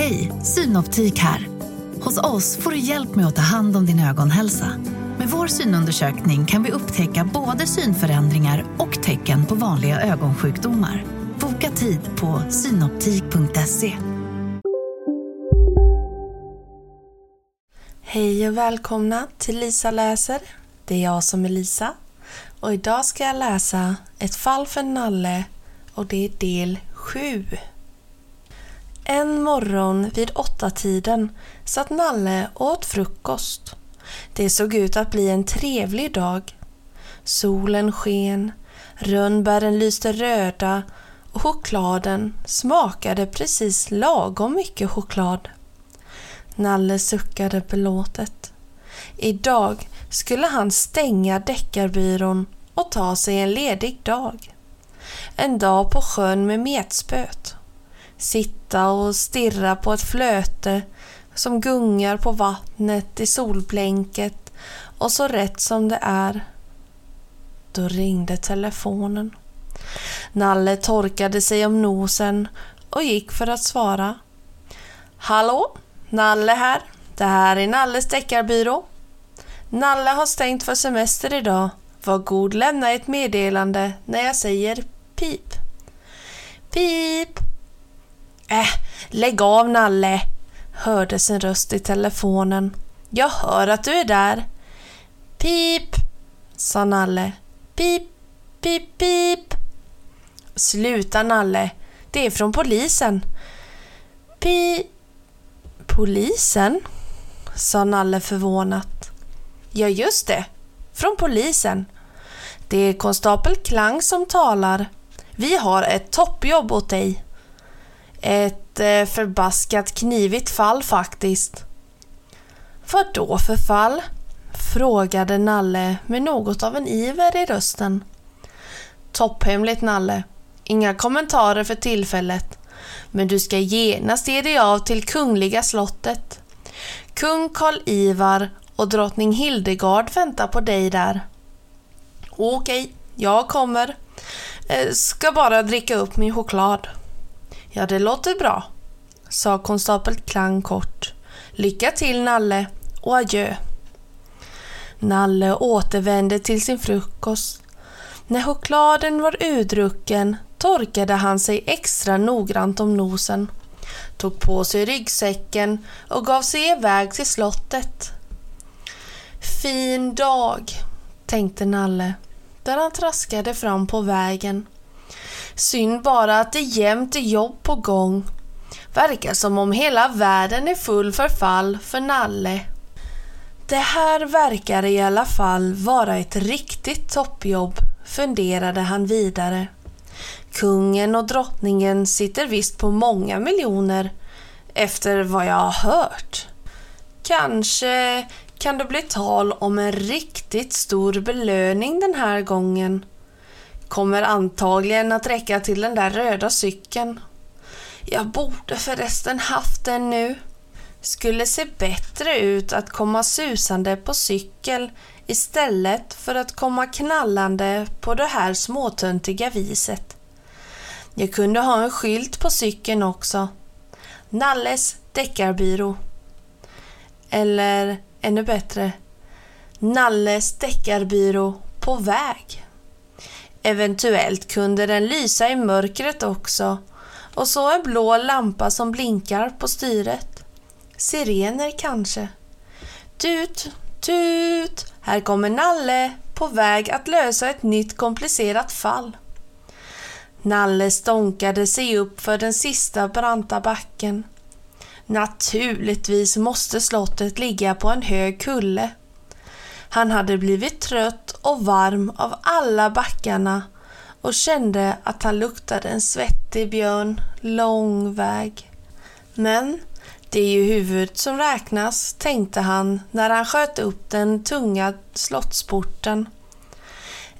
Hej, Synoptik här. Hos oss får du hjälp med att ta hand om din ögonhälsa. Med vår synundersökning kan vi upptäcka både synförändringar och tecken på vanliga ögonsjukdomar. Boka tid på synoptik.se. Hej och välkomna till Lisa läser. Det är jag som är Lisa. Och idag ska jag läsa Ett fall för Nalle och det är del 7. En morgon vid åtta tiden satt Nalle och åt frukost. Det såg ut att bli en trevlig dag. Solen sken, rönnbären lyste röda och chokladen smakade precis lagom mycket choklad. Nalle suckade belåtet. Idag skulle han stänga deckarbyrån och ta sig en ledig dag. En dag på sjön med metspöt sitta och stirra på ett flöte som gungar på vattnet i solblänket och så rätt som det är. Då ringde telefonen. Nalle torkade sig om nosen och gick för att svara. Hallå? Nalle här. Det här är Nalles deckarbyrå. Nalle har stängt för semester idag. Var god lämna ett meddelande när jag säger pip. Pip! Äh, lägg av Nalle, hördes en röst i telefonen. Jag hör att du är där. Pip, sa Nalle. Pip, pip, pip. Sluta Nalle, det är från polisen. Pi... Polisen? sa Nalle förvånat. Ja, just det. Från polisen. Det är konstapel Klang som talar. Vi har ett toppjobb åt dig. Ett eh, förbaskat knivigt fall faktiskt. Vad då för fall? frågade Nalle med något av en iver i rösten. Topphemligt Nalle. Inga kommentarer för tillfället. Men du ska genast ge dig av till Kungliga slottet. Kung Karl Ivar och drottning Hildegard väntar på dig där. Okej, jag kommer. Eh, ska bara dricka upp min choklad. Ja, det låter bra, sa konstapel Klang kort. Lycka till Nalle och adjö. Nalle återvände till sin frukost. När chokladen var urdrucken torkade han sig extra noggrant om nosen, tog på sig ryggsäcken och gav sig iväg till slottet. Fin dag, tänkte Nalle, där han traskade fram på vägen. Synd bara att det jämt är jobb på gång. Verkar som om hela världen är full förfall för Nalle. Det här verkar i alla fall vara ett riktigt toppjobb, funderade han vidare. Kungen och drottningen sitter visst på många miljoner, efter vad jag har hört. Kanske kan det bli tal om en riktigt stor belöning den här gången kommer antagligen att räcka till den där röda cykeln. Jag borde förresten haft den nu. Skulle se bättre ut att komma susande på cykel istället för att komma knallande på det här småtöntiga viset. Jag kunde ha en skylt på cykeln också. Nalles deckarbyrå. Eller ännu bättre, Nalles deckarbyrå på väg. Eventuellt kunde den lysa i mörkret också och så en blå lampa som blinkar på styret. Sirener kanske. Tut, tut! Här kommer Nalle på väg att lösa ett nytt komplicerat fall. Nalle stånkade sig upp för den sista branta backen. Naturligtvis måste slottet ligga på en hög kulle. Han hade blivit trött och varm av alla backarna och kände att han luktade en svettig björn lång väg. Men det är ju huvudet som räknas, tänkte han när han sköt upp den tunga slottsporten.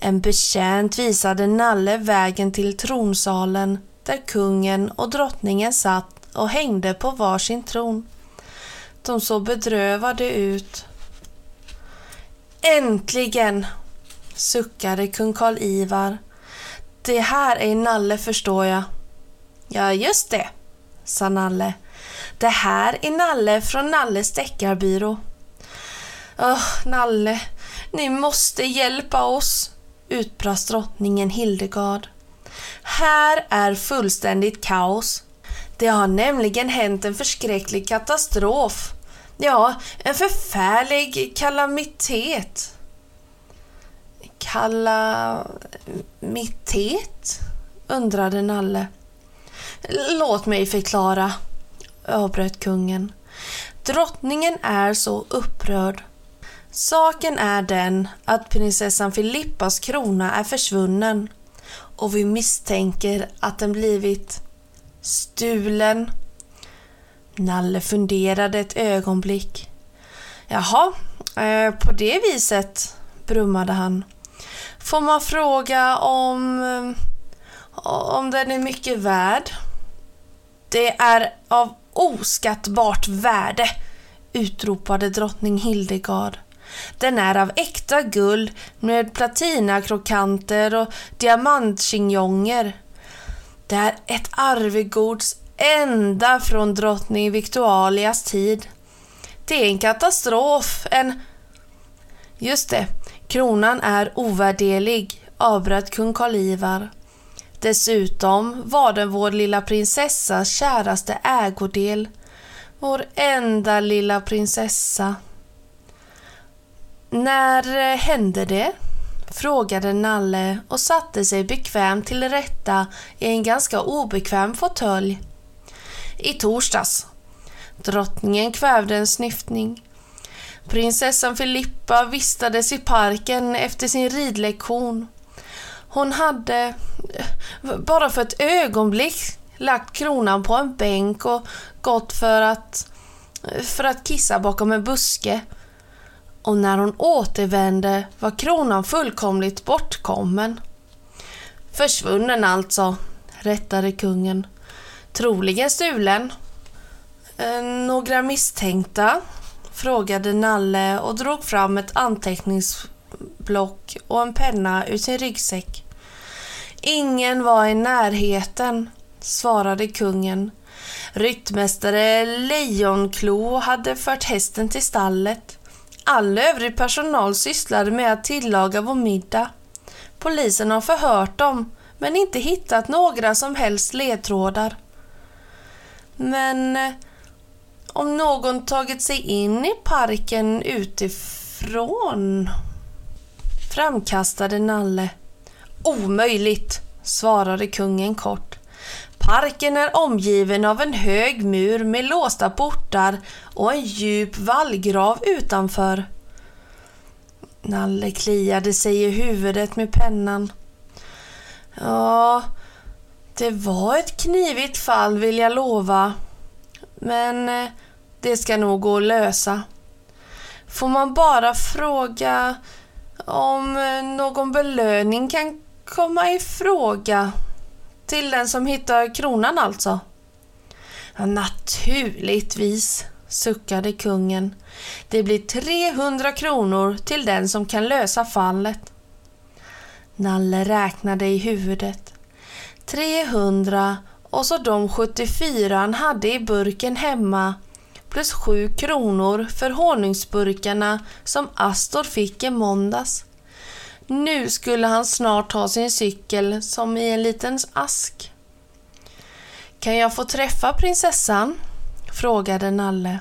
En betjänt visade Nalle vägen till tronsalen där kungen och drottningen satt och hängde på varsin tron. De såg bedrövade ut Äntligen! suckade kung Karl Ivar. Det här är Nalle förstår jag. Ja, just det, sa Nalle. Det här är Nalle från Nalles deckarbyrå. Åh, Nalle, ni måste hjälpa oss, utbrast drottningen Hildegard. Här är fullständigt kaos. Det har nämligen hänt en förskräcklig katastrof. Ja, en förfärlig kalamitet. Kalamitet? undrade Nalle. Låt mig förklara, avbröt kungen. Drottningen är så upprörd. Saken är den att prinsessan Filippas krona är försvunnen och vi misstänker att den blivit stulen. Nalle funderade ett ögonblick. Jaha, eh, på det viset, brummade han. Får man fråga om, eh, om den är mycket värd? Det är av oskattbart värde, utropade drottning Hildegard. Den är av äkta guld med platinakrokanter och diamantchignonger. Det är ett arvegods ända från drottning Victorias tid. Det är en katastrof, en... Just det, kronan är ovärderlig, avbröt kung Karl Ivar. Dessutom var den vår lilla prinsessas käraste ägodel. Vår enda lilla prinsessa. När eh, hände det? frågade Nalle och satte sig bekvämt till rätta i en ganska obekväm fåtölj. I torsdags. Drottningen kvävde en snyftning. Prinsessan Filippa vistades i parken efter sin ridlektion. Hon hade, bara för ett ögonblick, lagt kronan på en bänk och gått för att, för att kissa bakom en buske och när hon återvände var kronan fullkomligt bortkommen. Försvunnen alltså, rättade kungen. Troligen stulen. Eh, några misstänkta? frågade Nalle och drog fram ett anteckningsblock och en penna ur sin ryggsäck. Ingen var i närheten, svarade kungen. Ryttmästare Lejonklo hade fört hästen till stallet. All övrig personal sysslade med att tillaga vår middag. Polisen har förhört dem, men inte hittat några som helst ledtrådar. Men eh, om någon tagit sig in i parken utifrån? Framkastade Nalle. Omöjligt, svarade kungen kort. Parken är omgiven av en hög mur med låsta portar och en djup vallgrav utanför. Nalle kliade sig i huvudet med pennan. Ja, det var ett knivigt fall vill jag lova. Men eh, det ska nog gå att lösa. Får man bara fråga om eh, någon belöning kan komma i fråga? Till den som hittar kronan alltså? Ja, naturligtvis, suckade kungen. Det blir 300 kronor till den som kan lösa fallet. Nalle räknade i huvudet. 300 och så de 74 han hade i burken hemma plus 7 kronor för honungsburkarna som Astor fick i måndags. Nu skulle han snart ha sin cykel som i en liten ask. Kan jag få träffa prinsessan? frågade Nalle.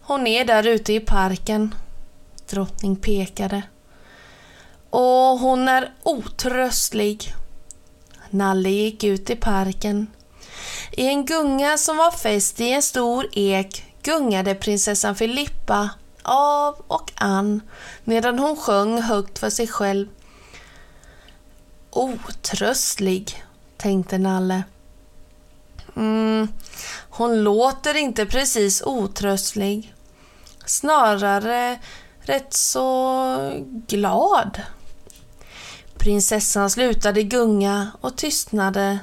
Hon är där ute i parken. Drottning pekade. Och hon är otröstlig. Nalle gick ut i parken. I en gunga som var fäst i en stor ek gungade prinsessan Filippa av och an medan hon sjöng högt för sig själv. Otröstlig, tänkte Nalle. Mm, hon låter inte precis otröstlig. Snarare rätt så glad. Prinsessan slutade gunga och tystnade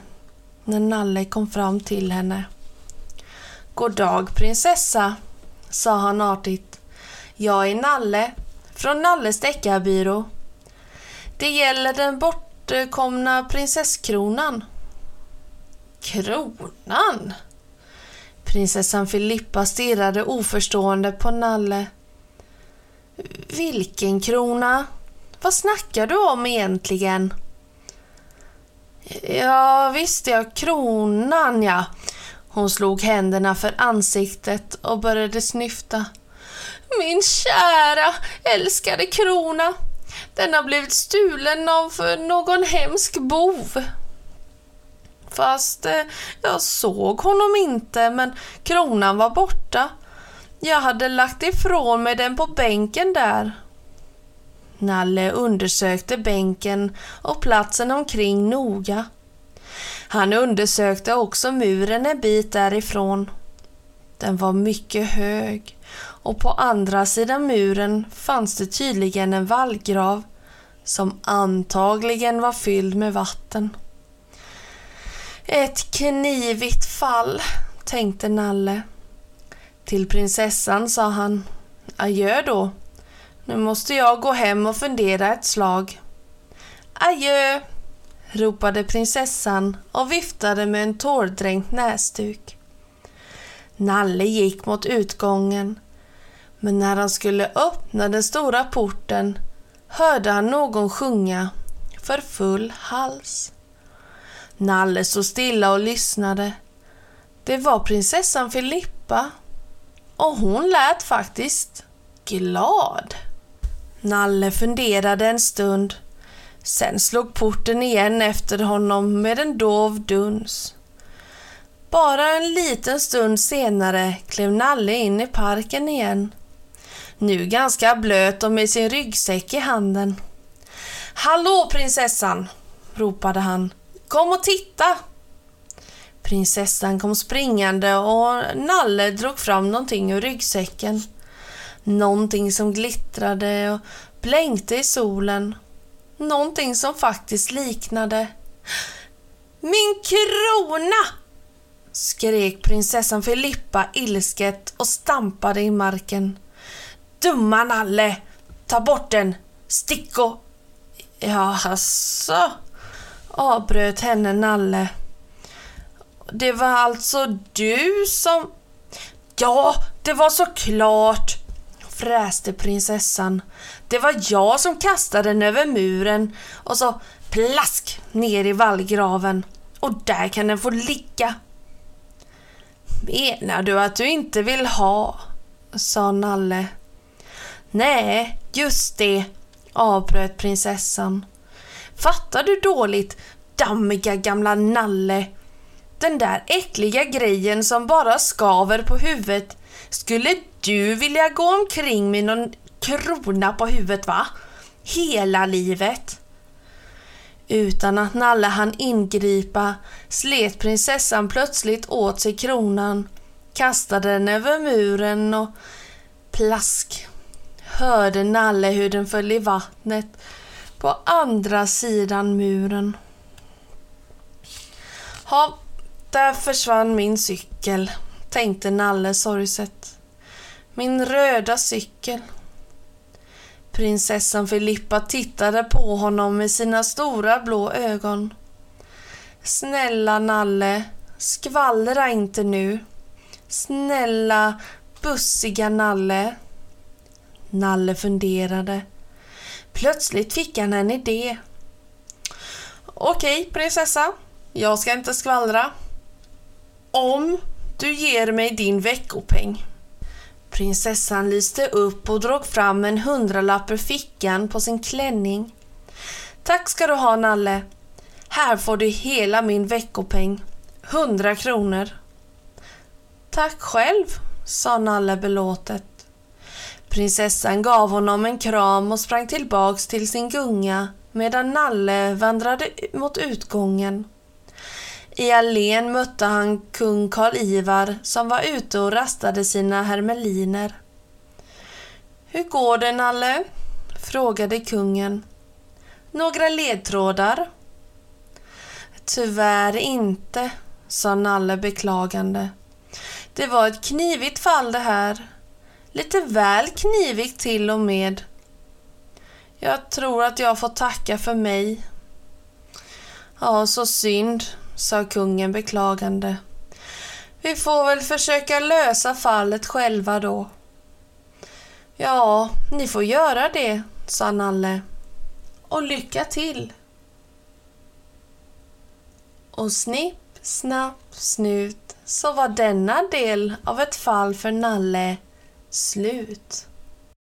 när Nalle kom fram till henne. God dag prinsessa, sa han artigt. Jag är Nalle från Nalles deckarbyrå. Det gäller den bortkomna prinsesskronan. Kronan? Prinsessan Filippa stirrade oförstående på Nalle. Vilken krona? Vad snackar du om egentligen? Ja, visst ja, kronan ja. Hon slog händerna för ansiktet och började snyfta. Min kära, älskade krona. Den har blivit stulen av någon hemsk bov. Fast eh, jag såg honom inte, men kronan var borta. Jag hade lagt ifrån mig den på bänken där. Nalle undersökte bänken och platsen omkring noga. Han undersökte också muren en bit därifrån. Den var mycket hög och på andra sidan muren fanns det tydligen en vallgrav som antagligen var fylld med vatten. Ett knivigt fall, tänkte Nalle. Till prinsessan sa han Adjö då. Nu måste jag gå hem och fundera ett slag. Adjö, ropade prinsessan och viftade med en tårdränkt näsduk. Nalle gick mot utgången, men när han skulle öppna den stora porten hörde han någon sjunga för full hals. Nalle stod stilla och lyssnade. Det var prinsessan Filippa och hon lät faktiskt glad. Nalle funderade en stund. Sen slog porten igen efter honom med en dov duns. Bara en liten stund senare klev Nalle in i parken igen. Nu ganska blöt och med sin ryggsäck i handen. Hallå prinsessan! ropade han. Kom och titta! Prinsessan kom springande och Nalle drog fram någonting ur ryggsäcken. Någonting som glittrade och blänkte i solen. Någonting som faktiskt liknade... Min krona! skrek prinsessan Filippa ilsket och stampade i marken. Dumma Nalle! Ta bort den! Stick och... Ja, alltså, avbröt henne Nalle. Det var alltså du som... Ja, det var såklart! Fräste prinsessan. Det var jag som kastade den över muren och så plask ner i vallgraven. Och där kan den få ligga. Menar du att du inte vill ha? sa Nalle. Nej, just det, avbröt prinsessan. Fattar du dåligt, dammiga gamla Nalle? Den där äckliga grejen som bara skaver på huvudet. Skulle du vilja gå omkring med någon krona på huvudet va? Hela livet? Utan att Nalle hann ingripa slet prinsessan plötsligt åt sig kronan, kastade den över muren och plask hörde Nalle hur den föll i vattnet på andra sidan muren. Ha, där försvann min cykel, tänkte Nalle sorgset. Min röda cykel. Prinsessan Filippa tittade på honom med sina stora blå ögon. Snälla Nalle, skvallra inte nu. Snälla, bussiga Nalle. Nalle funderade. Plötsligt fick han en idé. Okej, prinsessa. Jag ska inte skvallra. Om du ger mig din veckopeng. Prinsessan lyste upp och drog fram en hundralapp ur fickan på sin klänning. Tack ska du ha, Nalle. Här får du hela min veckopeng. Hundra kronor. Tack själv, sa Nalle belåtet. Prinsessan gav honom en kram och sprang tillbaks till sin gunga medan Nalle vandrade mot utgången. I allén mötte han kung Karl Ivar som var ute och rastade sina hermeliner. Hur går det, Nalle? frågade kungen. Några ledtrådar? Tyvärr inte, sa Nalle beklagande. Det var ett knivigt fall det här. Lite väl knivigt till och med. Jag tror att jag får tacka för mig. Ja, så synd, sa kungen beklagande. Vi får väl försöka lösa fallet själva då. Ja, ni får göra det, sa Nalle. Och lycka till. Och snipp, snapp, snut så var denna del av ett fall för Nalle slut.